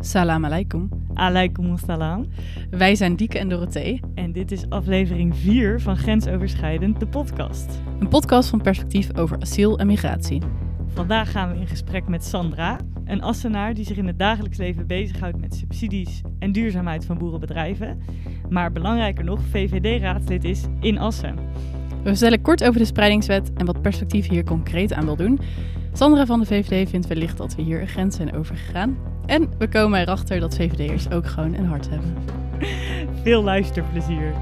Salam alaikum. Alaikum salam. Wij zijn Dieke en Dorothee. En dit is aflevering 4 van Grensoverschrijdend, de podcast. Een podcast van perspectief over asiel en migratie. Vandaag gaan we in gesprek met Sandra, een Assenaar die zich in het dagelijks leven bezighoudt met subsidies en duurzaamheid van boerenbedrijven. Maar belangrijker nog, VVD-raadslid is in Assen. We vertellen kort over de spreidingswet en wat perspectief hier concreet aan wil doen. Sandra van de VVD vindt wellicht dat we hier een grens zijn overgegaan. En we komen erachter dat VVD'ers ook gewoon een hart hebben. Veel luisterplezier.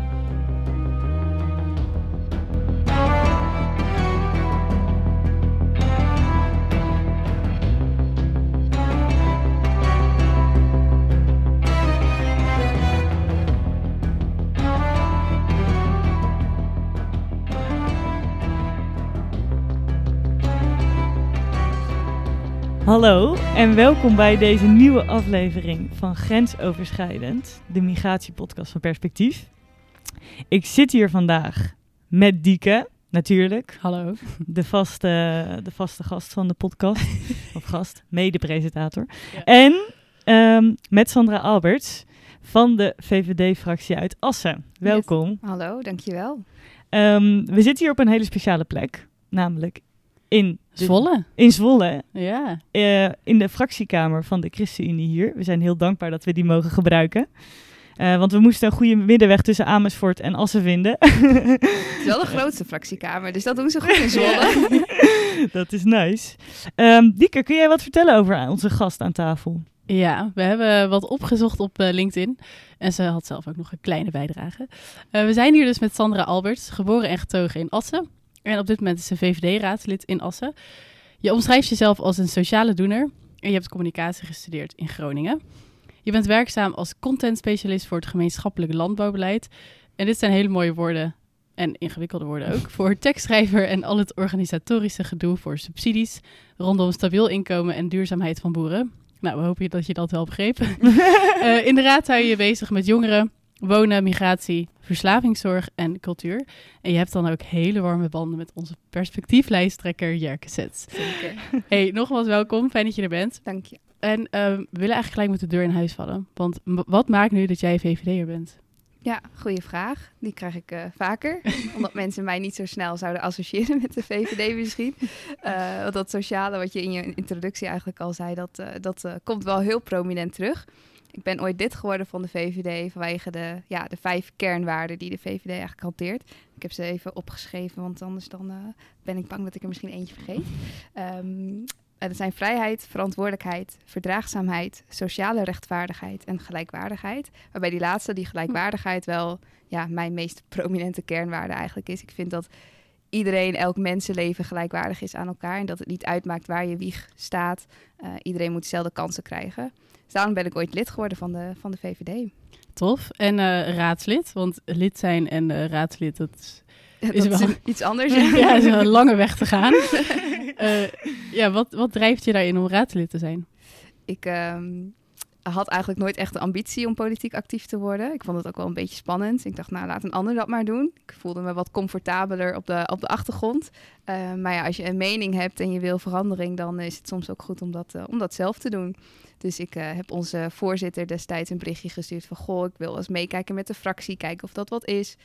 Hallo en welkom bij deze nieuwe aflevering van Grensoverschrijdend, de migratiepodcast van Perspectief. Ik zit hier vandaag met Dieke, natuurlijk, Hallo. de vaste, de vaste gast van de podcast, of gast, mede-presentator. Ja. En ehm, met Sandra Alberts van de VVD-fractie uit Assen. Welkom. Hallo, dankjewel. Ehm, we zitten hier op een hele speciale plek, namelijk in, de- Zwolle. in Zwolle, Ja. eh, in de fractiekamer van de ChristenUnie hier. We zijn heel dankbaar dat we die mogen gebruiken. Eh, want we moesten een goede middenweg tussen Amersfoort en Assen vinden. Het is wel de grootste fractiekamer, dus dat doen ze goed in Zwolle. dat is nice. Ehm Dieke, kun jij wat vertellen over onze gast aan tafel? Ja, we hebben wat opgezocht op eh, LinkedIn. En ze had zelf ook nog een kleine bijdrage. Eh, we zijn hier dus met Sandra Alberts, geboren en getogen in Assen. En op dit moment is ze VVD-raadslid in Assen. Je omschrijft jezelf als een sociale doener. En je hebt communicatie gestudeerd in Groningen. Je bent werkzaam als content specialist voor het gemeenschappelijk landbouwbeleid. En dit zijn hele mooie woorden, en ingewikkelde woorden ook, voor tekstschrijver en al het organisatorische gedoe voor subsidies rondom stabiel inkomen en duurzaamheid van boeren. Nou, we hopen dat je dat wel begrepen. Eh, in de raad hou je je bezig met jongeren, wonen, migratie, verslavingszorg en cultuur. En je hebt dan ook hele warme banden met onze perspectieflijsttrekker Jerke Sets. Zeker. Hey, nogmaals welkom. Fijn dat je er bent. Dank je. En eh, we willen eigenlijk gelijk met de deur in huis vallen. Want wat maakt nu dat jij VVD'er bent? Ja, goede vraag. Die krijg ik eh, vaker. omdat mensen mij niet zo snel zouden associëren met de VVD misschien. Want dat sociale, wat je in je introductie eigenlijk al zei, dat, eh, dat komt wel heel prominent terug. Ik ben ooit lid geworden van de VVD vanwege de, ja, de vijf kernwaarden die de VVD eigenlijk hanteert. Ik heb ze even opgeschreven, want anders dan, eh, ben ik bang dat ik er misschien eentje vergeet. En dat zijn vrijheid, verantwoordelijkheid, verdraagzaamheid, sociale rechtvaardigheid en gelijkwaardigheid. Waarbij die laatste, die gelijkwaardigheid, wel ja, mijn meest prominente kernwaarde eigenlijk is. Ik vind dat iedereen, elk mensenleven gelijkwaardig is aan elkaar. En dat het niet uitmaakt waar je wieg staat. Eh, iedereen moet dezelfde kansen krijgen. Dus daarom ben ik ooit lid geworden van de, van de VVD. Tof. En eh, raadslid, want lid zijn en eh, raadslid, dat is, dat Is is, wel- iets anders. ja, is een lange weg te gaan. Eh, ja, wat, wat drijft je daarin om raadslid te zijn? Ik ehm, had eigenlijk nooit echt de ambitie om politiek actief te worden. Ik vond het ook wel een beetje spannend. Ik dacht, nou, laat een ander dat maar doen. Ik voelde me wat comfortabeler op de, op de achtergrond. Eh, maar ja, als je een mening hebt en je wil verandering, dan is het soms ook goed om dat, eh, om dat zelf te doen. Dus ik eh, heb onze voorzitter destijds een berichtje gestuurd van... goh, ik wil eens meekijken met de fractie, kijken of dat wat is.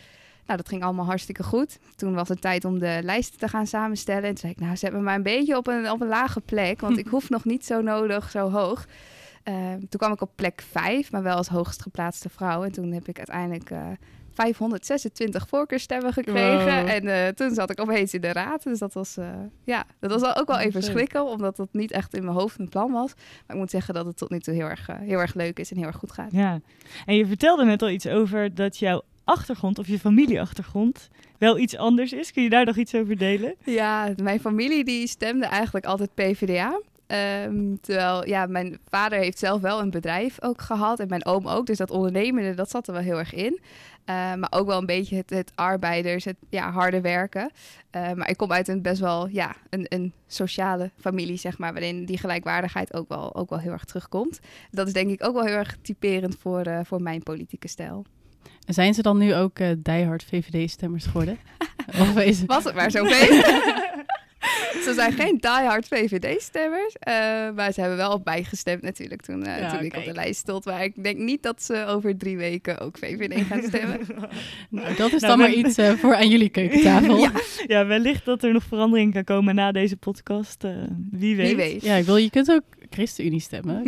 Nou, dat ging allemaal hartstikke goed. Toen was het tijd om de lijst te gaan samenstellen. En toen zei ik, nou, zet me maar een beetje op een, op een lage plek... want ik hoef nog niet zo nodig, zo hoog. Ehm, toen kwam ik op plek 5, maar wel als hoogst geplaatste vrouw. En toen heb ik uiteindelijk eh 526 voorkeurstemmen gekregen. Wow. En eh, toen zat ik opeens in de raad. Dus dat was, eh, ja, dat was ook wel even Leuk. schrikken, omdat dat niet echt in mijn hoofd een plan was. Maar ik moet zeggen dat het tot nu toe heel erg, eh, heel erg leuk is en heel erg goed gaat. Ja. En je vertelde net al iets over dat jouw achtergrond of je familieachtergrond wel iets anders is. Kun je daar nog iets over delen? Ja, mijn familie die stemde eigenlijk altijd PvdA. Ehm, terwijl, ja, mijn vader heeft zelf wel een bedrijf ook gehad en mijn oom ook. Dus dat ondernemende, dat zat er wel heel erg in. Eh, maar ook wel een beetje het, het arbeiders, het ja, harde werken. Eh, maar ik kom uit een best wel, ja, een, een sociale familie, zeg maar, waarin die gelijkwaardigheid ook wel, ook wel heel erg terugkomt. Dat is denk ik ook wel heel erg typerend voor, eh, voor mijn politieke stijl. Zijn ze dan nu ook eh diehard VVD-stemmers geworden? of is Was het maar zover. Ze zijn geen diehard VVD-stemmers, uh, maar ze hebben wel op bijgestemd natuurlijk toen, uh, Ja, toen ik op de lijst stond. Maar ik denk niet dat ze over drie weken ook VVD gaan stemmen. Nou, dat is Nou, dan maar iets eh, voor aan jullie keukentafel. Ja. Ja, wellicht dat er nog verandering kan komen na deze podcast. eh, wie weet. Wie weet. Ja, ik wil, je kunt ook ChristenUnie stemmen.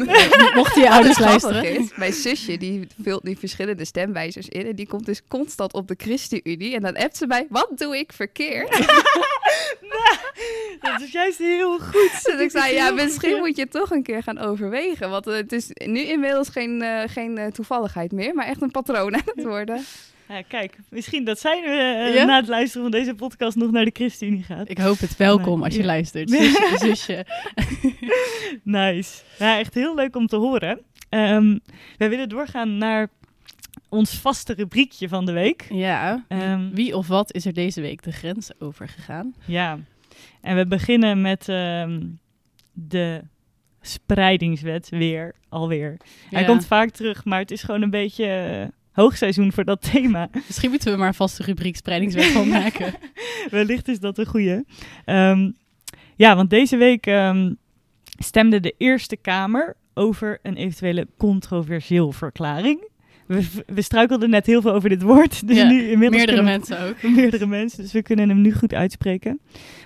Mochten je ouders Wat grappig luisteren. Is, mijn zusje die vult nu verschillende stemwijzers in. En die komt dus constant op de ChristenUnie. En dan appt ze mij, wat doe ik verkeerd? Dat is juist heel goed. dus ik zei, ja, misschien goed. moet je het toch een keer gaan overwegen. Want eh, het is nu inmiddels geen, eh, geen eh, toevalligheid meer. Maar echt een patroon aan het worden. Ja, kijk, misschien dat zij eh, Ja? na het luisteren van deze podcast nog naar de ChristenUnie gaat. Ik hoop het welkom als je Ja. luistert. Zusje, zusje. Nice. Ja, echt heel leuk om te horen. Ehm, wij willen doorgaan naar ons vaste rubriekje van de week. Ja. Ehm, Wie of wat is er deze week de grens over gegaan? Ja, en we beginnen met ehm, de spreidingswet weer, alweer. Hij komt vaak terug, maar het is gewoon een beetje eh, hoogseizoen voor dat thema. Misschien moeten we maar een vaste rubriek spreidingswet van maken. Wellicht is dat een goeie. Ehm, ja, want deze week ehm, stemde de Eerste Kamer over een eventuele controversieel verklaring. We, we struikelden net heel veel over dit woord, dus Ja, nu inmiddels Meerdere we- mensen ook. meerdere mensen, dus we kunnen hem nu goed uitspreken.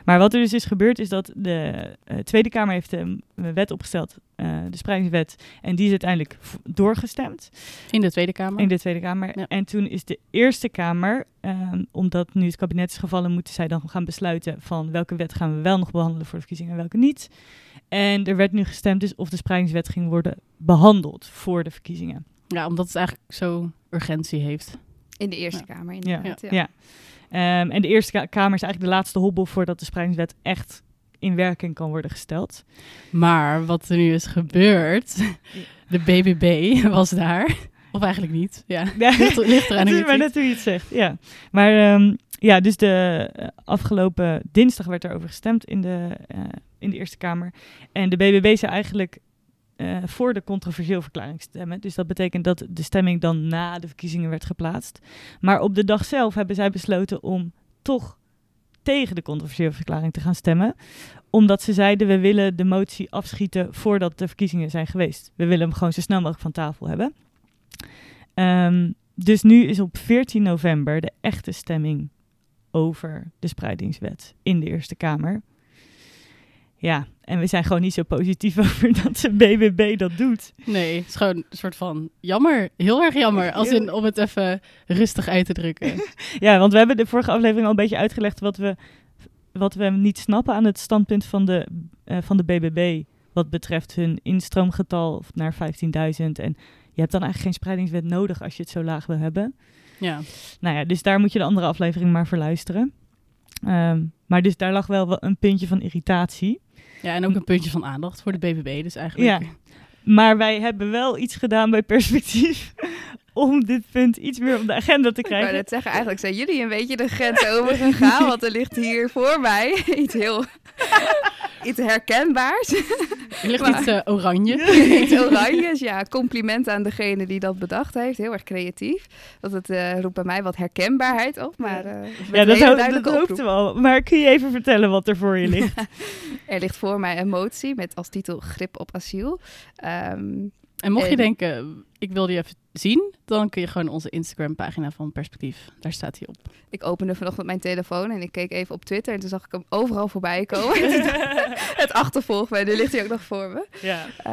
Maar wat er dus is gebeurd, is dat de eh, Tweede Kamer heeft een wet opgesteld, eh, de spreidingswet, en die is uiteindelijk doorgestemd In de Tweede Kamer. in de Tweede Kamer. Ja. En toen is de Eerste Kamer, ehm, omdat nu het kabinet is gevallen, moeten zij dan gaan besluiten van welke wet gaan we wel nog behandelen voor de verkiezingen en welke niet. En er werd nu gestemd dus of de spreidingswet ging worden behandeld voor de verkiezingen. Ja, omdat het eigenlijk zo urgentie heeft. In de Eerste Kamer inderdaad. Ja. Ja. Ehm, en de Eerste Ka- Kamer is eigenlijk de laatste hobbel voordat de spreidingswet echt in werking kan worden gesteld. Maar wat er nu is gebeurd, de BBB was daar. Of eigenlijk niet. Ja, ligt, ligt eraan maar net hoe je het zegt, ja. Maar ehm, ja, dus de eh, afgelopen dinsdag werd erover gestemd in de, eh, in de Eerste Kamer. En de BBB zou eigenlijk eh, voor de controversieel verklaring stemmen. Dus dat betekent dat de stemming dan na de verkiezingen werd geplaatst. Maar op de dag zelf hebben zij besloten om toch tegen de controversiële verklaring te gaan stemmen. Omdat ze zeiden, we willen de motie afschieten voordat de verkiezingen zijn geweest. We willen hem gewoon zo snel mogelijk van tafel hebben. Ehm, dus nu is op 14 november de echte stemming over de spreidingswet in de Eerste Kamer. Ja, en we zijn gewoon niet zo positief over dat de BBB dat doet. Nee, het is gewoon een soort van jammer. Heel erg jammer. Als in om het even rustig uit te drukken. Ja, want we hebben de vorige aflevering al een beetje uitgelegd wat we, wat we niet snappen aan het standpunt van de, eh, van de BBB. Wat betreft hun instroomgetal naar 15.000. En je hebt dan eigenlijk geen spreidingswet nodig als je het zo laag wil hebben. Ja. Nou ja, dus daar moet je de andere aflevering maar voor luisteren. Ehm, maar dus daar lag wel wel een puntje van irritatie. Ja, en ook een puntje van aandacht voor de BBB. Dus eigenlijk... Ja. Maar wij hebben wel iets gedaan bij perspectief om dit punt iets meer op de agenda te Ik wou krijgen. net zeggen, eigenlijk zijn jullie een beetje de grens overgegaan. want er ligt hier voor mij iets heel iets herkenbaars. Er ligt Maar- iets eh, oranje. iets oranjes. Ja, compliment aan degene die dat bedacht heeft. Heel erg creatief. Dat het eh, roept bij mij wat herkenbaarheid op. Maar eh, Ja, een dat, ho- dat oproep. hoopten we al. Maar kun je even vertellen wat er voor je ligt? Er ligt voor mij een motie met als titel Grip op asiel. Ehm, En mocht je En- denken, ik wil die even zien, dan kun je gewoon onze Instagram-pagina van Perspectief. Daar staat hij op. ik opende vanochtend mijn telefoon en ik keek even op Twitter. En toen zag ik hem overal voorbij komen. het achtervolgt mij. Nu ligt hij ook nog voor me. ja. Uh,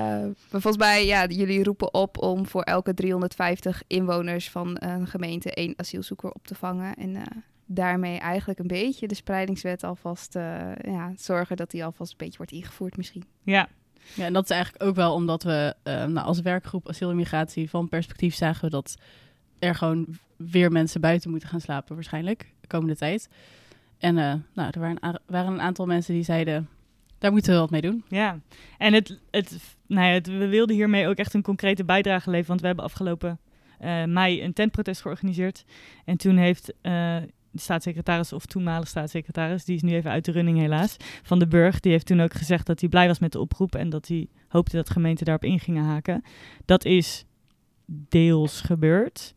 maar volgens mij, ja, jullie roepen op om voor elke 350 inwoners van een gemeente één asielzoeker op te vangen. En eh, daarmee eigenlijk een beetje de spreidingswet alvast eh, ja, zorgen dat die alvast een beetje wordt ingevoerd misschien. ja. Ja, en dat is eigenlijk ook wel omdat we eh, nou, als werkgroep asiel en migratie van Perspectief zagen we dat er gewoon weer mensen buiten moeten gaan slapen waarschijnlijk de komende tijd. En eh, nou, er waren, waren een aantal mensen die zeiden, daar moeten we wat mee doen. Ja, en het, het, nou het, we wilden hiermee ook echt een concrete bijdrage leveren. Want we hebben afgelopen eh, mei een tentprotest georganiseerd. En toen heeft staatssecretaris, of toenmalige staatssecretaris, die is nu even uit de running helaas, van de Burg, die heeft toen ook gezegd dat hij blij was met de oproep en dat hij hoopte dat gemeenten daarop in gingen haken. Dat is deels gebeurd.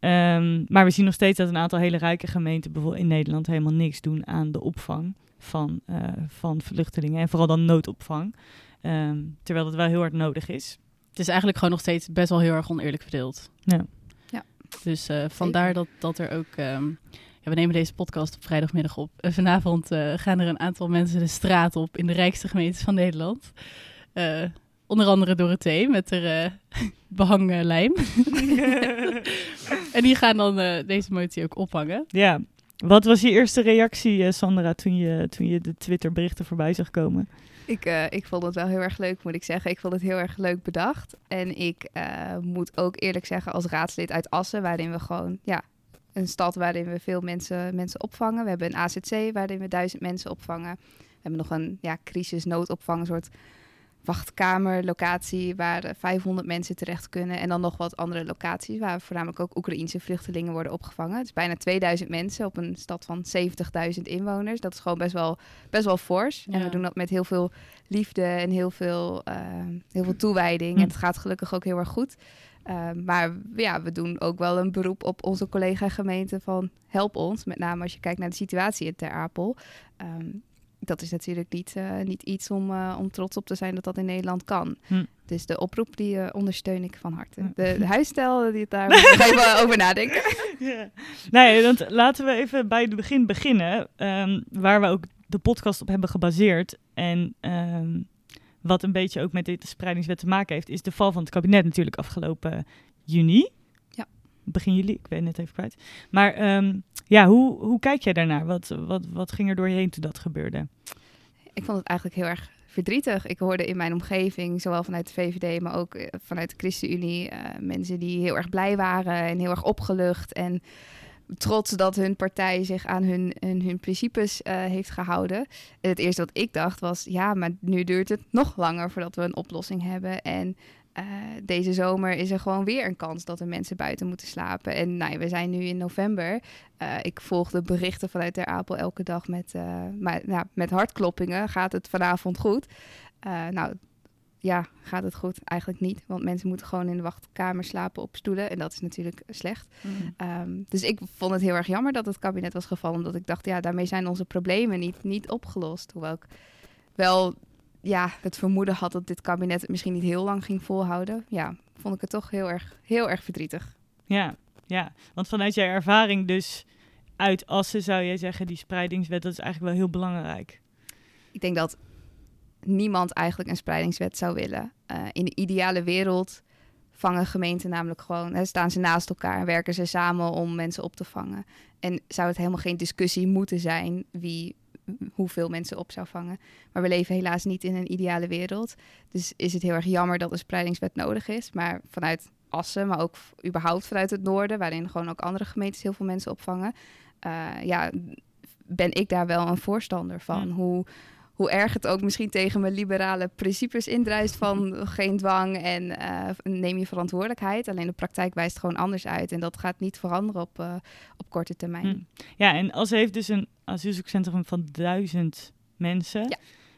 Ehm, maar we zien nog steeds dat een aantal hele rijke gemeenten bijvoorbeeld in Nederland helemaal niks doen aan de opvang van, eh, van vluchtelingen en vooral dan noodopvang. Ehm, terwijl het wel heel hard nodig is. Het is eigenlijk gewoon nog steeds best wel heel erg oneerlijk verdeeld. Ja. Ja. Dus eh, vandaar dat, dat er ook... ehm, we nemen deze podcast op vrijdagmiddag op. En vanavond eh, gaan er een aantal mensen de straat op in de rijkste gemeentes van Nederland. Eh, onder andere Dorothee met haar eh behangen lijm. en die gaan dan eh, deze motie ook ophangen. Ja. Wat was je eerste reactie, eh, Sandra, toen je, toen je de Twitter-berichten voorbij zag komen? Ik, eh, ik vond het wel heel erg leuk, moet ik zeggen. Ik vond het heel erg leuk bedacht. En ik eh, moet ook eerlijk zeggen, als raadslid uit Assen, waarin we gewoon, ja, een stad waarin we veel mensen, mensen opvangen. We hebben een AZC waarin we duizend mensen opvangen. We hebben nog een ja, crisisnoodopvang, een soort wachtkamerlocatie waar eh, 500 mensen terecht kunnen. En dan nog wat andere locaties waar voornamelijk ook Oekraïense vluchtelingen worden opgevangen. Het is bijna 2000 mensen op een stad van 70.000 inwoners. Dat is gewoon best wel, best wel fors. En we doen dat met heel veel liefde en heel veel, eh, heel veel toewijding. Hm. En het gaat gelukkig ook heel erg goed. Uh, maar ja, we doen ook wel een beroep op onze collega-gemeente van help ons. Met name als je kijkt naar de situatie in Ter Apel. Ehm, dat is natuurlijk niet, eh, niet iets om, eh, om trots op te zijn dat dat in Nederland kan. Hm. Dus de oproep die eh, ondersteun ik van harte. Ja. De, de huisstijl, die daar moet ik even over nadenken. Ja. Nee, want laten we even bij het begin beginnen, ehm, waar we ook de podcast op hebben gebaseerd. En ehm, wat een beetje ook met deze spreidingswet te maken heeft, is de val van het kabinet natuurlijk afgelopen juni. Ja. Begin juli, ik ben net even kwijt. Maar ehm, ja, hoe, hoe kijk jij daarnaar? Wat, wat, wat ging er door je heen toen dat gebeurde? Ik vond het eigenlijk heel erg verdrietig. Ik hoorde in mijn omgeving, zowel vanuit de VVD, maar ook eh, vanuit de ChristenUnie, eh, mensen die heel erg blij waren en heel erg opgelucht en trots dat hun partij zich aan hun, hun, hun principes eh, heeft gehouden. En het eerste wat ik dacht was, ja, maar nu duurt het nog langer voordat we een oplossing hebben. En eh, deze zomer is er gewoon weer een kans dat er mensen buiten moeten slapen. En nou, we zijn nu in november. Eh, ik volg de berichten vanuit Ter Apel elke dag met, maar, nou, met hartkloppingen. Gaat het vanavond goed? Nou, ja, gaat het goed? Eigenlijk niet. Want mensen moeten gewoon in de wachtkamer slapen op stoelen. En dat is natuurlijk slecht. Ehm, dus ik vond het heel erg jammer dat het kabinet was gevallen. Omdat ik dacht, ja, daarmee zijn onze problemen niet, niet opgelost. Hoewel ik wel ja, het vermoeden had dat dit kabinet het misschien niet heel lang ging volhouden. Ja, vond ik het toch heel erg, heel erg verdrietig. Ja, ja, want vanuit jouw ervaring dus uit Assen zou jij zeggen, die spreidingswet, dat is eigenlijk wel heel belangrijk. Ik denk dat niemand eigenlijk een spreidingswet zou willen. Eh, in de ideale wereld vangen gemeenten namelijk gewoon, hè, staan ze naast elkaar en werken ze samen om mensen op te vangen. En zou het helemaal geen discussie moeten zijn wie hoeveel mensen op zou vangen. Maar we leven helaas niet in een ideale wereld. Dus is het heel erg jammer dat een spreidingswet nodig is. Maar vanuit Assen, maar ook überhaupt vanuit het noorden, waarin gewoon ook andere gemeentes heel veel mensen opvangen. eh, ja, ben ik daar wel een voorstander van. Ja. Hoe, hoe erg het ook misschien tegen mijn liberale principes indruist van geen dwang en eh, neem je verantwoordelijkheid. Alleen de praktijk wijst gewoon anders uit. En dat gaat niet veranderen op, eh, op korte termijn. Hm. Ja, en Assen heeft dus een asielzoekcentrum van duizend mensen. Ja.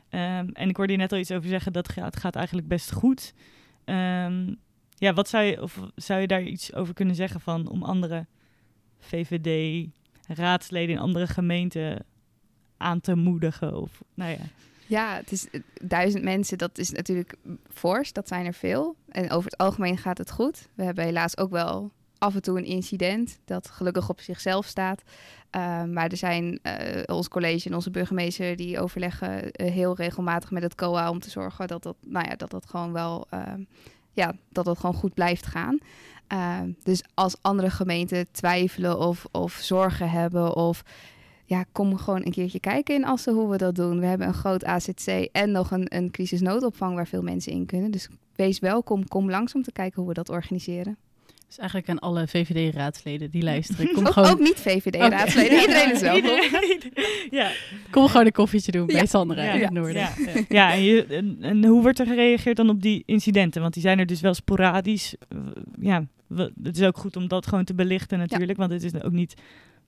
Ehm, en ik hoorde je net al iets over zeggen, dat gaat, gaat eigenlijk best goed. Ehm, ja, wat zou je, of zou je daar iets over kunnen zeggen van om andere VVD-raadsleden in andere gemeenten aan te moedigen? Of, nou ja. Ja, het is eh, duizend mensen, dat is natuurlijk fors, dat zijn er veel. En over het algemeen gaat het goed. We hebben helaas ook wel af en toe een incident dat gelukkig op zichzelf staat. Uh, maar er zijn uh, ons college en onze burgemeester die overleggen uh, heel regelmatig met het COA om te zorgen dat dat, nou ja, dat, dat gewoon wel, uh, ja, dat dat gewoon goed blijft gaan. Uh, dus als andere gemeenten twijfelen of, of zorgen hebben of ja, kom gewoon een keertje kijken in Assen hoe we dat doen. We hebben een groot AZC en nog een, een crisisnoodopvang waar veel mensen in kunnen. Dus wees welkom, kom langs om te kijken hoe we dat organiseren. Dus eigenlijk aan alle VVD-raadsleden die luisteren. Kom ook, gewoon... ook niet VVD-raadsleden, okay. iedereen is welkom. ja. Kom gewoon een koffietje doen bij Ja. Sandra Ja. in het noorden. Ja, ja en, je, en, en hoe wordt er gereageerd dan op die incidenten? Want die zijn er dus wel sporadisch. Ja, we- het is ook goed om dat gewoon te belichten natuurlijk. Want het is ook niet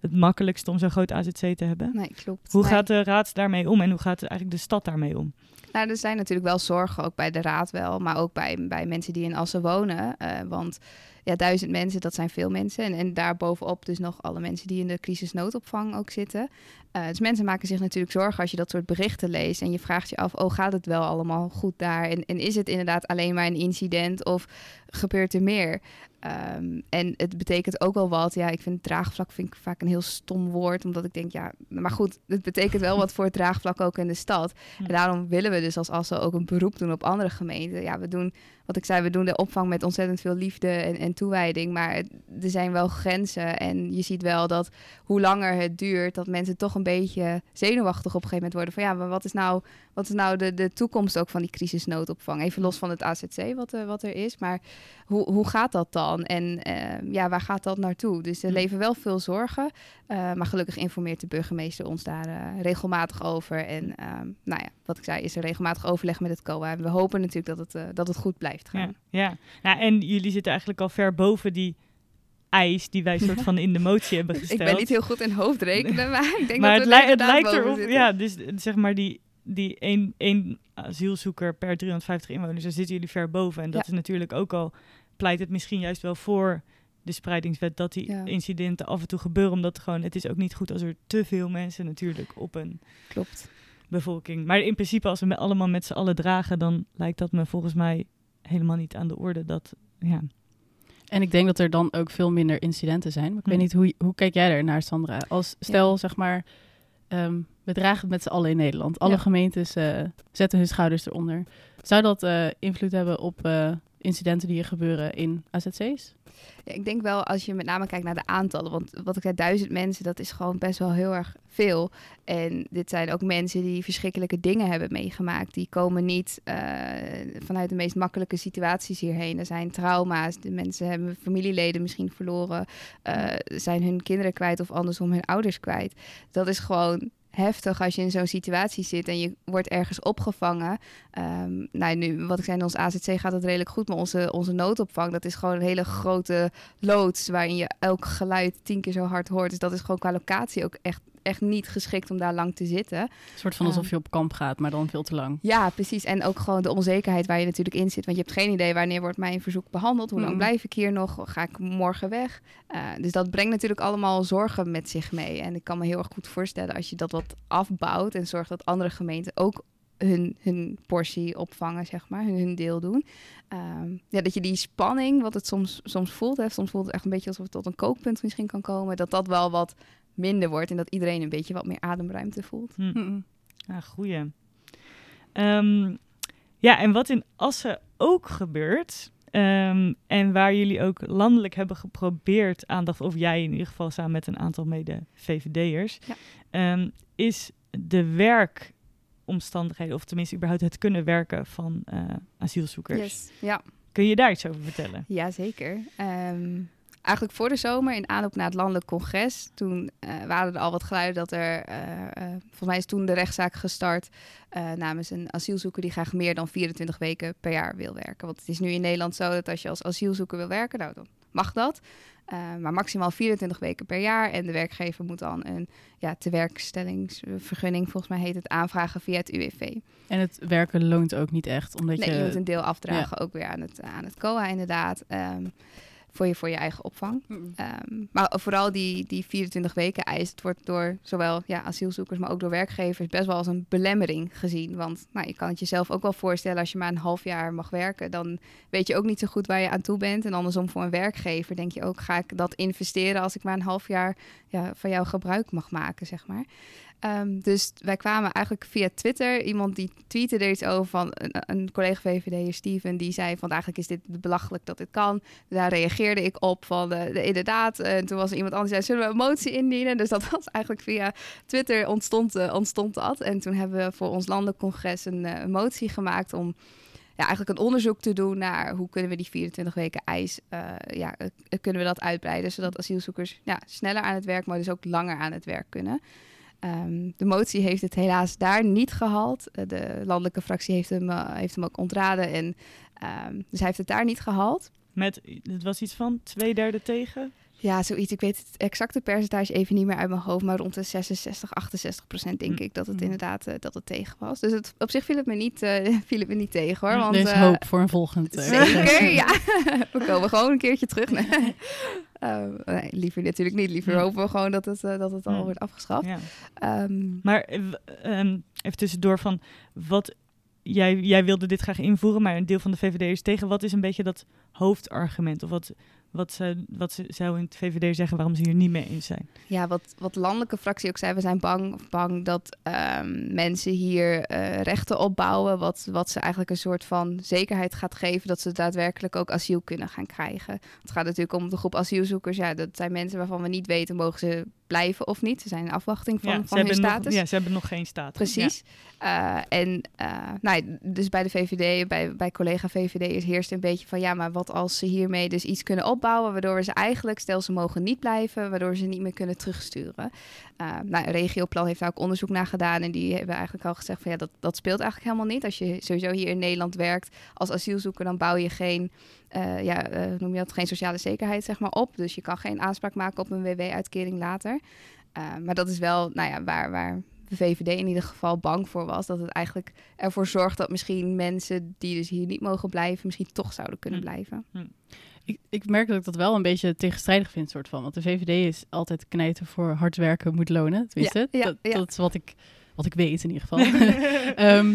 het makkelijkste om zo'n groot AZC te hebben. Nee, klopt. Hoe Nee. gaat de raad daarmee om en hoe gaat eigenlijk de stad daarmee om? Nou, er zijn natuurlijk wel zorgen, ook bij de raad wel, maar ook bij, bij mensen die in Assen wonen. Uh, want ja, duizend mensen, dat zijn veel mensen. En, en daarbovenop dus nog alle mensen die in de crisisnoodopvang ook zitten. Uh, dus mensen maken zich natuurlijk zorgen als je dat soort berichten leest. En je vraagt je af, oh, gaat het wel allemaal goed daar? En, en is het inderdaad alleen maar een incident of gebeurt er meer? Um, en het betekent ook wel wat. Ja, ik vind draagvlak vind ik vaak een heel stom woord. Omdat ik denk, ja, maar goed, het betekent wel wat voor het draagvlak ook in de stad. En daarom willen we dus als Assen ook een beroep doen op andere gemeenten. Ja, we doen, wat ik zei, we doen de opvang met ontzettend veel liefde en, en toewijding. Maar er zijn wel grenzen. En je ziet wel dat hoe langer het duurt, dat mensen toch een beetje zenuwachtig op een gegeven moment worden. Van ja, maar wat is nou, wat is nou de, de toekomst ook van die crisisnoodopvang? Even los van het AZC wat, uh, wat er is. Maar hoe, hoe gaat dat dan? En uh, ja, waar gaat dat naartoe? Dus er leven wel veel zorgen. Uh, maar gelukkig informeert de burgemeester ons daar regelmatig over. En nou ja, wat ik zei, is er regelmatig overleg met het COA. En we hopen natuurlijk dat het, dat het goed blijft gaan. Ja, ja. Nou, en jullie zitten eigenlijk al ver boven die eis die wij soort van in de motie hebben gesteld. ik ben niet heel goed in hoofdrekenen, maar ik denk maar dat we het, het lijkt erop, ja, dus zeg maar die, die één, één asielzoeker per 350 inwoners, daar zitten jullie ver boven. En dat ja. is natuurlijk ook al, pleit het misschien juist wel voor de spreidingswet dat die ja. incidenten af en toe gebeuren, omdat gewoon, het is ook niet goed als er te veel mensen natuurlijk op een Klopt. bevolking. Maar in principe als we met allemaal met z'n allen dragen, dan lijkt dat me volgens mij helemaal niet aan de orde dat, ja... En ik denk dat er dan ook veel minder incidenten zijn. Maar ik weet niet, hoe, hoe kijk jij er naar, Sandra? Als stel, zeg maar, um, we dragen het met z'n allen in Nederland. Alle ja. gemeentes uh, zetten hun schouders eronder. Zou dat uh, invloed hebben op uh, incidenten die er gebeuren in AZC's? Ja, ik denk wel als je met name kijkt naar de aantallen. Want wat ik zei, duizend mensen, dat is gewoon best wel heel erg veel. En dit zijn ook mensen die verschrikkelijke dingen hebben meegemaakt. Die komen niet uh, vanuit de meest makkelijke situaties hierheen. Er zijn trauma's. De mensen hebben familieleden misschien verloren. Uh, zijn hun kinderen kwijt of andersom hun ouders kwijt. Dat is gewoon heftig als je in zo'n situatie zit en je wordt ergens opgevangen. Um, nou, nu, wat ik zei, in ons AZC gaat het redelijk goed, maar onze, onze noodopvang, dat is gewoon een hele grote loods waarin je elk geluid tien keer zo hard hoort. Dus dat is gewoon qua locatie ook echt echt niet geschikt om daar lang te zitten. Een soort van alsof je op kamp gaat, maar dan veel te lang. Ja, precies. En ook gewoon de onzekerheid waar je natuurlijk in zit. Want je hebt geen idee wanneer wordt mijn verzoek behandeld. Hoe lang blijf ik hier nog? Ga ik morgen weg? Uh, dus dat brengt natuurlijk allemaal zorgen met zich mee. En ik kan me heel erg goed voorstellen als je dat wat afbouwt en zorgt dat andere gemeenten ook hun, hun portie opvangen, zeg maar, hun, hun deel doen. Um, ja, dat je die spanning, wat het soms, soms voelt, hè, soms voelt het echt een beetje alsof het tot een kookpunt misschien kan komen, dat dat wel wat minder wordt en dat iedereen een beetje wat meer ademruimte voelt. Hm. Mm Ja, goeie. Um, ja, en wat in Assen ook gebeurt, um, en waar jullie ook landelijk hebben geprobeerd aandacht, of jij in ieder geval samen met een aantal mede-VVD'ers, ja. um, is de werkomstandigheden, of tenminste überhaupt het kunnen werken van uh, asielzoekers. Yes. Ja. Kun je daar iets over vertellen? Jazeker. Um, eigenlijk voor de zomer, in aanloop naar het landelijk congres, toen uh, waren er al wat geluiden dat er, uh, uh, volgens mij is toen de rechtszaak gestart namens een asielzoeker die graag meer dan 24 weken per jaar wil werken. Want het is nu in Nederland zo dat als je als asielzoeker wil werken, nou dan mag dat. maar maximaal 24 weken per jaar. En de werkgever moet dan een ja, tewerkstellingsvergunning, volgens mij heet het, aanvragen via het UWV. En het werken loont ook niet echt, omdat nee, je... je moet een deel afdragen, ja. ook weer aan het, aan het COA inderdaad. Um, voor je, voor je eigen opvang. Mm. Um, maar vooral die, die 24 weken eis, het wordt door zowel ja, asielzoekers, maar ook door werkgevers best wel als een belemmering gezien. Want nou, je kan het jezelf ook wel voorstellen, als je maar een half jaar mag werken, dan weet je ook niet zo goed waar je aan toe bent. En andersom voor een werkgever denk je ook, ga ik dat investeren als ik maar een half jaar ja, van jou gebruik mag maken, zeg maar. Um, dus wij kwamen eigenlijk via Twitter. Iemand die tweette er iets over van een, een collega VVD, Steven, die zei van eigenlijk is dit belachelijk dat dit kan. Daar reageerde ik op van de, inderdaad. En toen was er iemand anders die zei, zullen we een motie indienen? Dus dat was eigenlijk via Twitter ontstond, uh, ontstond dat. En toen hebben we voor ons landelijk congres een, uh, een motie gemaakt om ja, eigenlijk een onderzoek te doen naar hoe kunnen we die 24 weken eis, uh, ja, kunnen we dat uitbreiden, zodat asielzoekers ja, sneller aan het werk, maar dus ook langer aan het werk kunnen. Um, de motie heeft het helaas daar niet gehaald. Uh, de landelijke fractie heeft hem, uh, heeft hem ook ontraden. En, um, dus hij heeft het daar niet gehaald. Met, het was iets van twee derde tegen? Ja, zoiets. Ik weet het exacte percentage even niet meer uit mijn hoofd, maar rond de 66, 68 procent denk Hm. ik dat het Hm. inderdaad eh, dat het tegen was. Dus het, op zich viel het me niet, eh, viel het me niet tegen hoor. Want, er is eh, hoop voor een volgend. eh, Zeker, ja. We komen gewoon een keertje terug. Eh, nee, liever natuurlijk niet. Liever hopen we gewoon dat het, eh, dat het al wordt afgeschaft. Ja. Ehm, Maar eh, ehm, even tussendoor van wat jij, jij wilde dit graag invoeren, maar een deel van de VVD is tegen. Wat is een beetje dat hoofdargument? Of wat, wat, ze, wat ze zou in het VVD zeggen waarom ze hier niet mee eens zijn? ja, wat, wat landelijke fractie ook zei, we zijn bang, bang dat ehm, mensen hier eh, rechten opbouwen. Wat, wat ze eigenlijk een soort van zekerheid gaat geven dat ze daadwerkelijk ook asiel kunnen gaan krijgen. Het gaat natuurlijk om de groep asielzoekers. Ja, dat zijn mensen waarvan we niet weten, mogen ze blijven of niet. Ze zijn in afwachting van, ja, van hun nog, status. ja, ze hebben nog geen status. Precies. Eh, en eh, nou, dus bij de VVD, bij, bij collega VVD heerst een beetje van ja, maar wat als ze hiermee dus iets kunnen opbouwen, waardoor we ze eigenlijk, stel ze mogen niet blijven, waardoor ze niet meer kunnen terugsturen. Eh nou, regioplan heeft daar ook onderzoek naar gedaan en die hebben eigenlijk al gezegd van ja, dat, dat speelt eigenlijk helemaal niet. Als je sowieso hier in Nederland werkt als asielzoeker, dan bouw je geen, eh, ja, eh, noem je dat, geen sociale zekerheid zeg maar op. Dus je kan geen aanspraak maken op een WW-uitkering later. Eh, maar dat is wel, nou ja, waar, waar de VVD in ieder geval bang voor was. Dat het eigenlijk ervoor zorgt dat misschien mensen die dus hier niet mogen blijven, misschien toch zouden kunnen Hm. blijven. Ik, ik merk dat ik dat wel een beetje tegenstrijdig vind, soort van. Want de VVD is altijd knijten voor hard werken moet lonen. Tenminste, Ja, ja, dat, ja. dat is wat ik, wat ik weet in ieder geval. Ehm,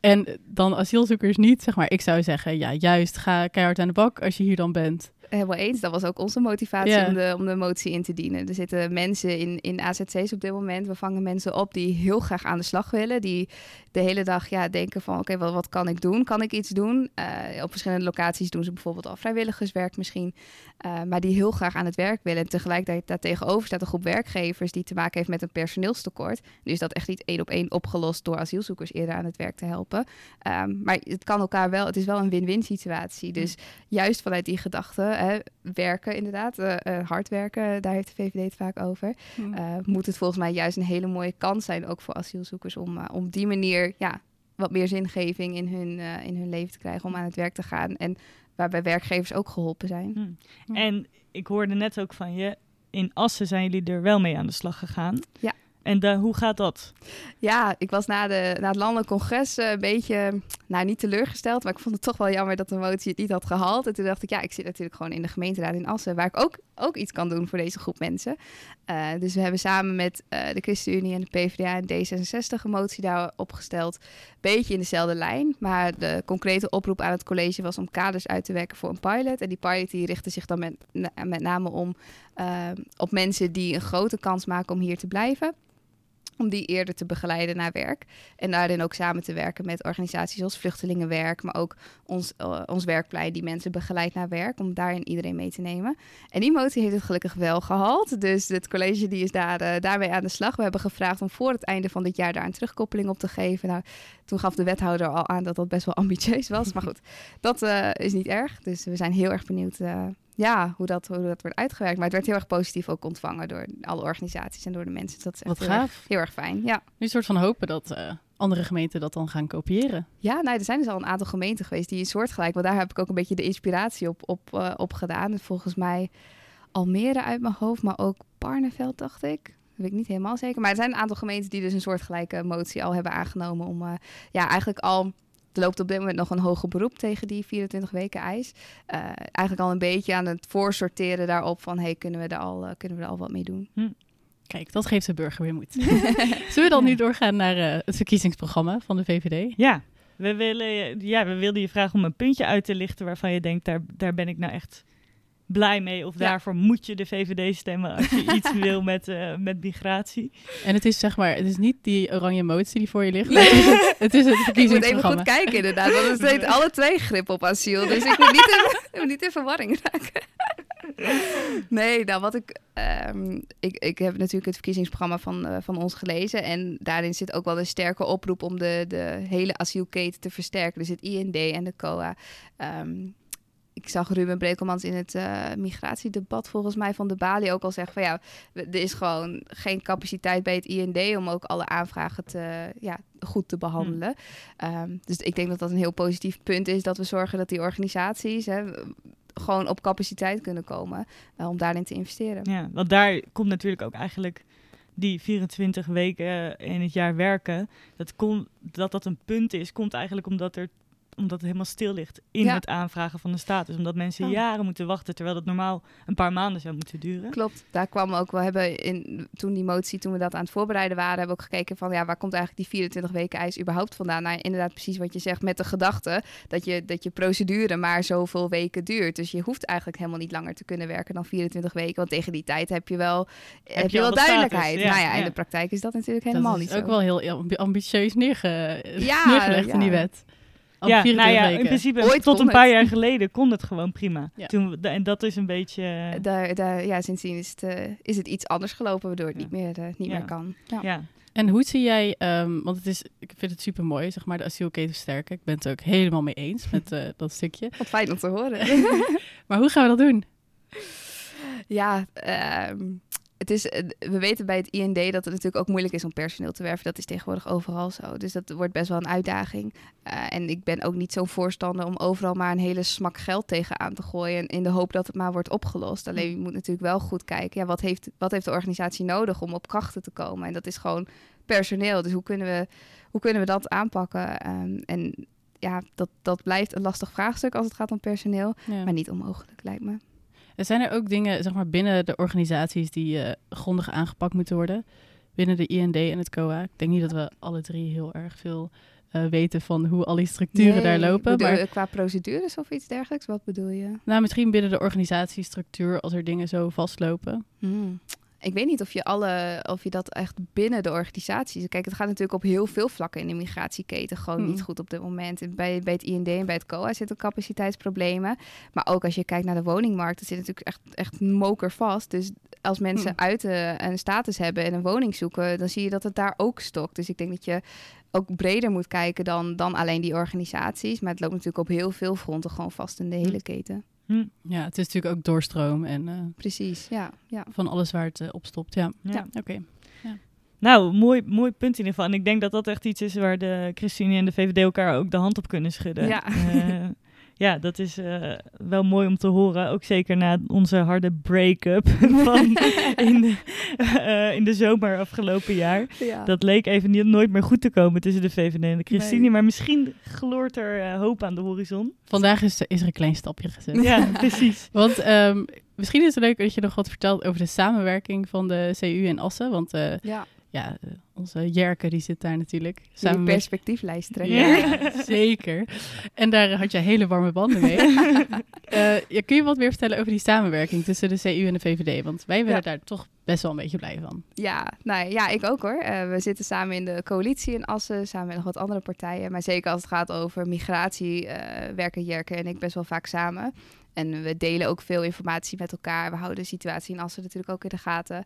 en dan asielzoekers niet, zeg maar. Ik zou zeggen, ja, juist ga keihard aan de bak als je hier dan bent. Helemaal eens. Dat was ook onze motivatie om, de, om de motie in te dienen. Er zitten mensen in, in AZC's op dit moment. We vangen mensen op die heel graag aan de slag willen. Die de hele dag ja, denken van oké, wat, wat kan ik doen? Kan ik iets doen? Eh, op verschillende locaties doen ze bijvoorbeeld al vrijwilligerswerk misschien. Eh, maar die heel graag aan het werk willen. En tegelijkertijd daartegenover staat een groep werkgevers die te maken heeft met een personeelstekort. Nu is dat echt niet één op één opgelost door asielzoekers eerder aan het werk te helpen. Ehm, maar het kan elkaar wel, het is wel een win-win situatie. Dus juist vanuit die gedachte, hè, werken inderdaad, eh, eh, hard werken, daar heeft de VVD het vaak over. eh, moet het volgens mij juist een hele mooie kans zijn, ook voor asielzoekers, om, eh, om op die manier ja, wat meer zingeving in hun, eh, in hun leven te krijgen, om aan het werk te gaan. En waarbij werkgevers ook geholpen zijn. Hm. En ik hoorde net ook van je, in Assen zijn jullie er wel mee aan de slag gegaan. Ja. En hoe gaat dat? Ja, ik was na, de, na het landelijk congres eh, een beetje, nou niet teleurgesteld, maar ik vond het toch wel jammer dat de motie het niet had gehaald. En toen dacht ik, ja, ik zit natuurlijk gewoon in de gemeenteraad in Assen, waar ik ook, ook iets kan doen voor deze groep mensen. Eh, dus we hebben samen met eh, de ChristenUnie en de PvdA en D66 een motie daar opgesteld. Beetje in dezelfde lijn, maar de concrete oproep aan het college was om kaders uit te werken voor een pilot. En die pilot die richtte zich dan met, met name om eh, op mensen die een grote kans maken om hier te blijven om die eerder te begeleiden naar werk. En daarin ook samen te werken met organisaties als Vluchtelingenwerk, maar ook ons, eh, ons werkplein die mensen begeleidt naar werk, om daarin iedereen mee te nemen. En die motie heeft het gelukkig wel gehaald. Dus het college die is daar, eh, daarmee aan de slag. We hebben gevraagd om voor het einde van dit jaar daar een terugkoppeling op te geven. Nou, toen gaf de wethouder al aan dat dat best wel ambitieus was. Maar goed, dat eh, is niet erg. Dus we zijn heel erg benieuwd ja, hoe, dat, hoe dat wordt uitgewerkt. Maar het werd heel erg positief ook ontvangen door alle organisaties en door de mensen. Dus dat is echt Wat heel erg, gaaf. heel erg fijn. Ja. Nu een soort van hopen dat eh, andere gemeenten dat dan gaan kopiëren. Ja, nou, er zijn dus al een aantal gemeenten geweest die een soortgelijk, want daar heb ik ook een beetje de inspiratie op, op, eh, op gedaan. Dus volgens mij Almere uit mijn hoofd, maar ook Barneveld, dacht ik. Dat weet ik niet helemaal zeker. Maar er zijn een aantal gemeenten die dus een soortgelijke motie al hebben aangenomen om eh, ja, eigenlijk al. Er loopt op dit moment nog een hoger beroep tegen die 24 weken eis. Eh, eigenlijk al een beetje aan het voorsorteren daarop van hey, kunnen, we er al, eh, kunnen we er al wat mee doen? Kijk, dat geeft de burger weer moed. Zullen we dan nu doorgaan naar eh, het verkiezingsprogramma van de VVD? Ja, we, willen, ja, we wilden je vragen om een puntje uit te lichten waarvan je denkt, daar, daar ben ik nou echt blij mee. Of Ja. daarvoor moet je de VVD stemmen als je iets wil met, eh, met migratie. En het is zeg maar, het is niet die oranje motie die voor je ligt. maar Het is het, het, is het Ik moet even goed kijken inderdaad, want het heeft alle twee grip op asiel. Dus ik moet niet in, niet in verwarring raken. Nee, nou wat ik, ehm, ik... Ik heb natuurlijk het verkiezingsprogramma van, eh, van ons gelezen. En daarin zit ook wel een sterke oproep om de, de hele asielketen te versterken. Dus het IND en de COA. Ehm, ik zag Ruben Brekelmans in het eh, migratiedebat volgens mij van de Bali ook al zeggen van ja, er is gewoon geen capaciteit bij het IND om ook alle aanvragen te, ja, goed te behandelen. Ehm, dus ik denk dat dat een heel positief punt is dat we zorgen dat die organisaties, hè, gewoon op capaciteit kunnen komen uh, om daarin te investeren. Ja, want daar komt natuurlijk ook eigenlijk die 24 weken in het jaar werken. Dat, kon, dat dat een punt is, komt eigenlijk omdat er omdat het helemaal stil ligt in het aanvragen van de status. Omdat mensen oh. jaren moeten wachten, terwijl dat normaal een paar maanden zou moeten duren. Klopt, daar kwam ook, we hebben in, toen die motie, toen we dat aan het voorbereiden waren, hebben we ook gekeken van, ja, waar komt eigenlijk die 24 weken eis überhaupt vandaan? Nou, inderdaad precies wat je zegt, met de gedachte dat je, dat je procedure maar zoveel weken duurt. Dus je hoeft eigenlijk helemaal niet langer te kunnen werken dan 24 weken, want tegen die tijd heb je wel, heb, je wel duidelijkheid. nou ja, in de praktijk is dat natuurlijk helemaal niet zo. Dat is ook wel heel ambitieus neerge neergelegd in die wet ja, nou ja, in principe Ooit tot een paar jaar geleden kon het gewoon prima. Toen, en dat is een beetje... Uh, daar, daar, ja, sindsdien is het, uh, is het iets anders gelopen, waardoor het niet, meer, uh, niet meer kan. Ja. En hoe zie jij, um, want het is, ik vind het super mooi, zeg maar, de asielketen versterken. Ik ben het ook helemaal mee eens met dat stukje. Wat fijn om te horen. maar hoe gaan we dat doen? Ja, um, het is, eh, we weten bij het IND dat het natuurlijk ook moeilijk is om personeel te werven. Dat is tegenwoordig overal zo. Dus dat wordt best wel een uitdaging. Uh, en ik ben ook niet zo'n voorstander om overal maar een hele smak geld tegenaan te gooien. In de hoop dat het maar wordt opgelost. Alleen je moet natuurlijk wel goed kijken. Ja, wat, heeft, wat heeft de organisatie nodig om op krachten te komen? En dat is gewoon personeel. Dus hoe kunnen we, hoe kunnen we dat aanpakken? Um, en ja, dat, dat blijft een lastig vraagstuk als het gaat om personeel. Maar niet onmogelijk, lijkt me. Er zijn er ook dingen zeg maar, binnen de organisaties die uh, grondig aangepakt moeten worden? Binnen de IND en het COA. Ik denk niet dat we alle drie heel erg veel uh, weten van hoe al die structuren daar lopen. Bedoel, maar qua procedures of iets dergelijks, wat bedoel je? Nou, misschien binnen de organisatiestructuur als er dingen zo vastlopen. Hmm ik weet niet of je, alle, of je dat echt binnen de organisatie... Kijk, het gaat natuurlijk op heel veel vlakken in de migratieketen gewoon niet hmm. goed op dit moment. Bij, bij het IND en bij het COA zitten capaciteitsproblemen. Maar ook als je kijkt naar de woningmarkt, dat zit natuurlijk echt, echt moker vast. Dus als mensen hmm. uit een status hebben en een woning zoeken, dan zie je dat het daar ook stokt. Dus ik denk dat je ook breder moet kijken dan, dan alleen die organisaties. Maar het loopt natuurlijk op heel veel fronten gewoon vast in de hele hmm. keten. Hm. Ja, het is natuurlijk ook doorstroom en uh, precies, ja, ja. Van alles waar het uh, op stopt. Ja, ja. oké. Ja. Nou, mooi, mooi punt in ieder geval. En ik denk dat dat echt iets is waar de ChristenUnie en de VVD elkaar ook de hand op kunnen schudden. Ja. Uh, ja, dat is uh, wel mooi om te horen. Ook zeker na onze harde break-up van in, de, uh, in de zomer afgelopen jaar. Ja. Dat leek even niet, nooit meer goed te komen tussen de VVD en de ChristenUnie. Nee. Maar misschien gloort er uh, hoop aan de horizon. Vandaag is, is er een klein stapje gezet. Ja, precies. Want um, misschien is het leuk dat je nog wat vertelt over de samenwerking van de CU en Assen. Want ja ja, eh, onze Jerke die zit daar natuurlijk. Samen die perspectieflijst trekken. Ja, zeker. En daar had je hele warme banden mee. uh, ja, kun je wat meer vertellen over die samenwerking tussen de CU en de VVD? Want wij werden daar toch best wel een beetje blij van. Ja, nou ja, ik ook hoor. Uh, we zitten samen in de coalitie in Assen, samen met nog wat andere partijen. Maar zeker als het gaat over migratie, werken Jerke en ik best wel vaak samen. En we delen ook veel informatie met elkaar. We houden de situatie in Assen natuurlijk ook in de gaten.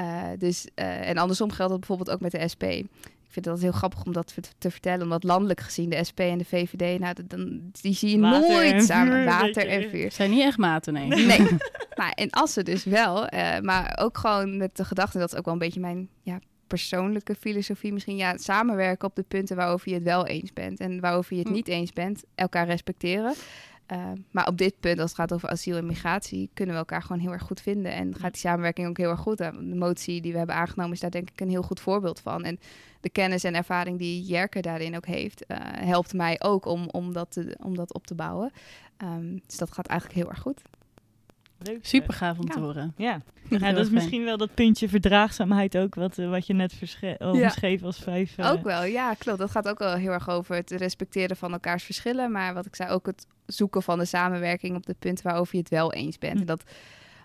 Uh, dus, uh, en andersom geldt dat bijvoorbeeld ook met de SP. Ik vind dat heel grappig om dat te vertellen. Omdat landelijk gezien de SP en de VVD, nou, dan, die zie je nooit samen. Water en vuur. Zijn niet echt maten, nee. Nee. maar in Assen dus wel. Uh, maar ook gewoon met de gedachte, dat is ook wel een beetje mijn ja, persoonlijke filosofie misschien. Ja, samenwerken op de punten waarover je het wel eens bent. En waarover je het hm. niet eens bent, elkaar respecteren. Uh, maar op dit punt, als het gaat over asiel en migratie, kunnen we elkaar gewoon heel erg goed vinden. En gaat die samenwerking ook heel erg goed. De motie die we hebben aangenomen is daar denk ik een heel goed voorbeeld van. En de kennis en ervaring die Jerke daarin ook heeft, uh, helpt mij ook om, om, dat te, om dat op te bouwen. Um, dus dat gaat eigenlijk heel erg goed. Leuk, Super gaaf om te horen. Ja, ja dat is misschien wel dat puntje verdraagzaamheid ook, wat, uh, wat je net omschreef als vijf. Uh... Ook wel, ja, klopt. Dat gaat ook wel heel erg over het respecteren van elkaars verschillen. Maar wat ik zei, ook het zoeken van de samenwerking op de punten waarover je het wel eens bent. Hm. En dat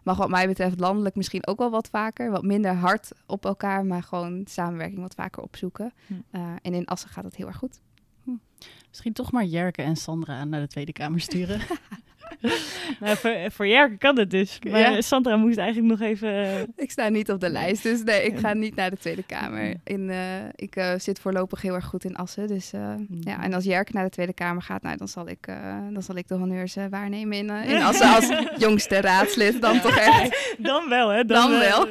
mag wat mij betreft landelijk misschien ook wel wat vaker. Wat minder hard op elkaar, maar gewoon samenwerking wat vaker opzoeken. Hm. Uh, en in Assen gaat het heel erg goed. Hm. Misschien toch maar Jerke en Sandra naar de Tweede Kamer sturen. nou, voor, voor Jerke kan het dus. Maar Sandra moest eigenlijk nog even... Eh, ik sta niet op de lijst, dus nee, ik ga niet naar de Tweede Kamer. In, uh, ik uh, zit voorlopig heel erg goed in Assen. Dus mm. ja, en als Jerke naar de Tweede Kamer gaat, nou, dan, zal ik, dan zal ik de honneurs waarnemen in, in Assen als jongste raadslid. Dan toch echt. Dan wel, hè? Dan, dan wel.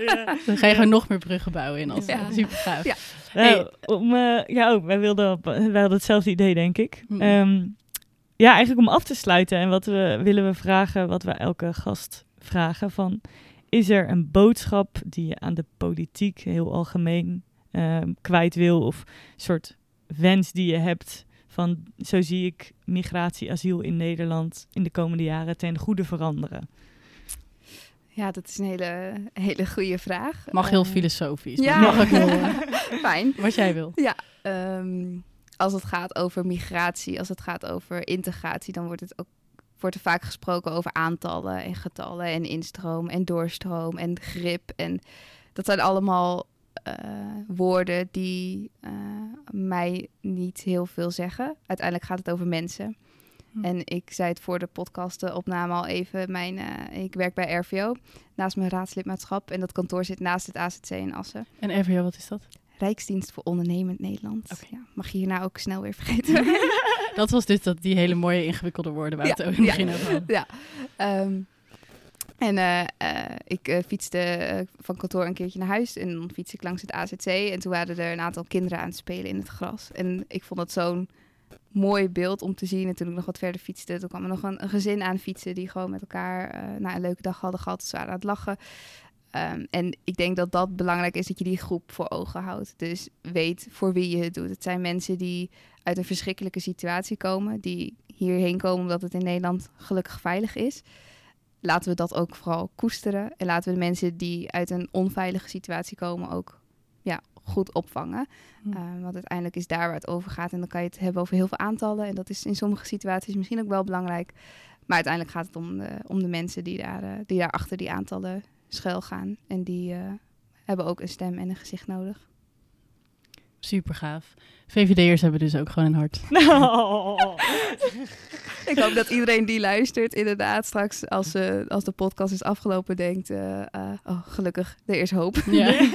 Dan ga je gewoon nog meer bruggen bouwen in Assen. Super gaaf. Ja. Nou, om, ja, ook, wij, wilden, wij hadden hetzelfde idee, denk ik. Mm. Um, ja, eigenlijk om af te sluiten en wat we willen we vragen, wat we elke gast vragen van, is er een boodschap die je aan de politiek heel algemeen ehm, kwijt wil of een soort wens die je hebt van, zo zie ik migratie, asiel in Nederland in de komende jaren ten goede veranderen? Ja, dat is een hele, hele goede vraag. Mag heel Eh, filosofisch. ja. Mag Fijn. wat jij wil. Ja, ehm, als het gaat over migratie, als het gaat over integratie, dan wordt, het ook, wordt er vaak gesproken over aantallen en getallen en instroom en doorstroom en grip. En dat zijn allemaal eh, woorden die eh, mij niet heel veel zeggen. Uiteindelijk gaat het over mensen. Hm. En ik zei het voor de podcastopname al even. Mijn, eh, ik werk bij RVO naast mijn raadslidmaatschap. En dat kantoor zit naast het AZC in Assen. En RVO, wat is dat? Rijksdienst voor Ondernemend Nederland. Ja, mag je hierna ook snel weer vergeten. Dat was dus dat, die hele mooie ingewikkelde woorden waar we Ja, het ook in het begin over hadden. ja. Ehm, en eh, eh, ik eh, fietste van kantoor een keertje naar huis en dan fiets ik langs het AZC. En toen waren er een aantal kinderen aan het spelen in het gras. En ik vond dat zo'n mooi beeld om te zien. En toen ik nog wat verder fietste, toen kwam er nog een, een gezin aan fietsen die gewoon met elkaar eh nou, een leuke dag hadden gehad. Ze waren aan het lachen. Ehm, en ik denk dat dat belangrijk is, dat je die groep voor ogen houdt. Dus weet voor wie je het doet. Het zijn mensen die uit een verschrikkelijke situatie komen, die hierheen komen omdat het in Nederland gelukkig veilig is. Laten we dat ook vooral koesteren. En laten we de mensen die uit een onveilige situatie komen ook ja, goed opvangen. Hm. Eh, want uiteindelijk is daar waar het over gaat. En dan kan je het hebben over heel veel aantallen. En dat is in sommige situaties misschien ook wel belangrijk. Maar uiteindelijk gaat het om de, om de mensen die daar, eh, die daar achter die aantallen schuil gaan. En die eh, hebben ook een stem en een gezicht nodig. Super gaaf. VVD'ers hebben dus ook gewoon een hart. Ik hoop dat iedereen die luistert inderdaad straks als, eh, als de podcast is afgelopen denkt... eh, oh, gelukkig, er is hoop. Ja,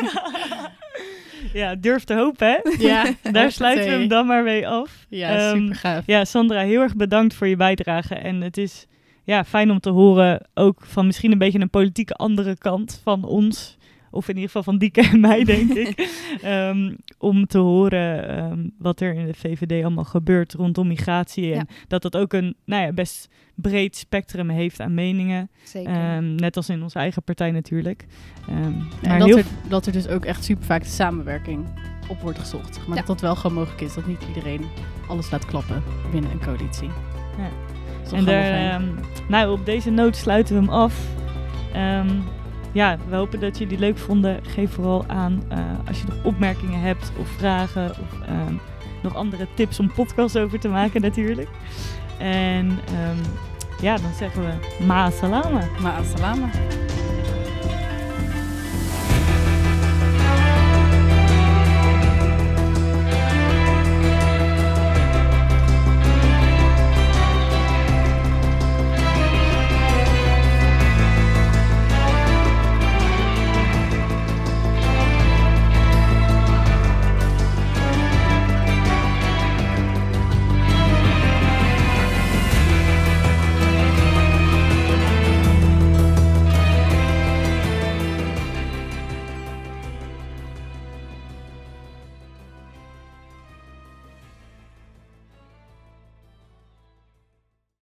ja, durf te hopen, hè? ja Daar sluiten we hem dan maar mee af. Ja, super gaaf. Ja, Sandra, heel erg bedankt voor je bijdrage. En het is ja, fijn om te horen, ook van misschien een beetje een politieke andere kant van ons. Of in ieder geval van Dieke en mij, denk ik. Ehm, om te horen ehm, wat er in de VVD allemaal gebeurt rondom migratie. En Ja. dat dat ook een nou ja, best breed spectrum heeft aan meningen. Zeker. Ehm, net als in onze eigen partij natuurlijk. En maar dat heel er, dat er dus ook echt super vaak de samenwerking op wordt gezocht. zeg Maar Ja. dat dat wel gewoon mogelijk is. Dat niet iedereen alles laat klappen binnen een coalitie. Ja. En daar, ehm, nou, op deze noot sluiten we hem af. Ehm, ja, we hopen dat jullie het leuk vonden. Geef vooral aan eh, als je nog opmerkingen hebt of vragen of ehm, nog andere tips om podcasts over te maken natuurlijk. En ehm, ja, dan zeggen we ma salama. Maar assalamu.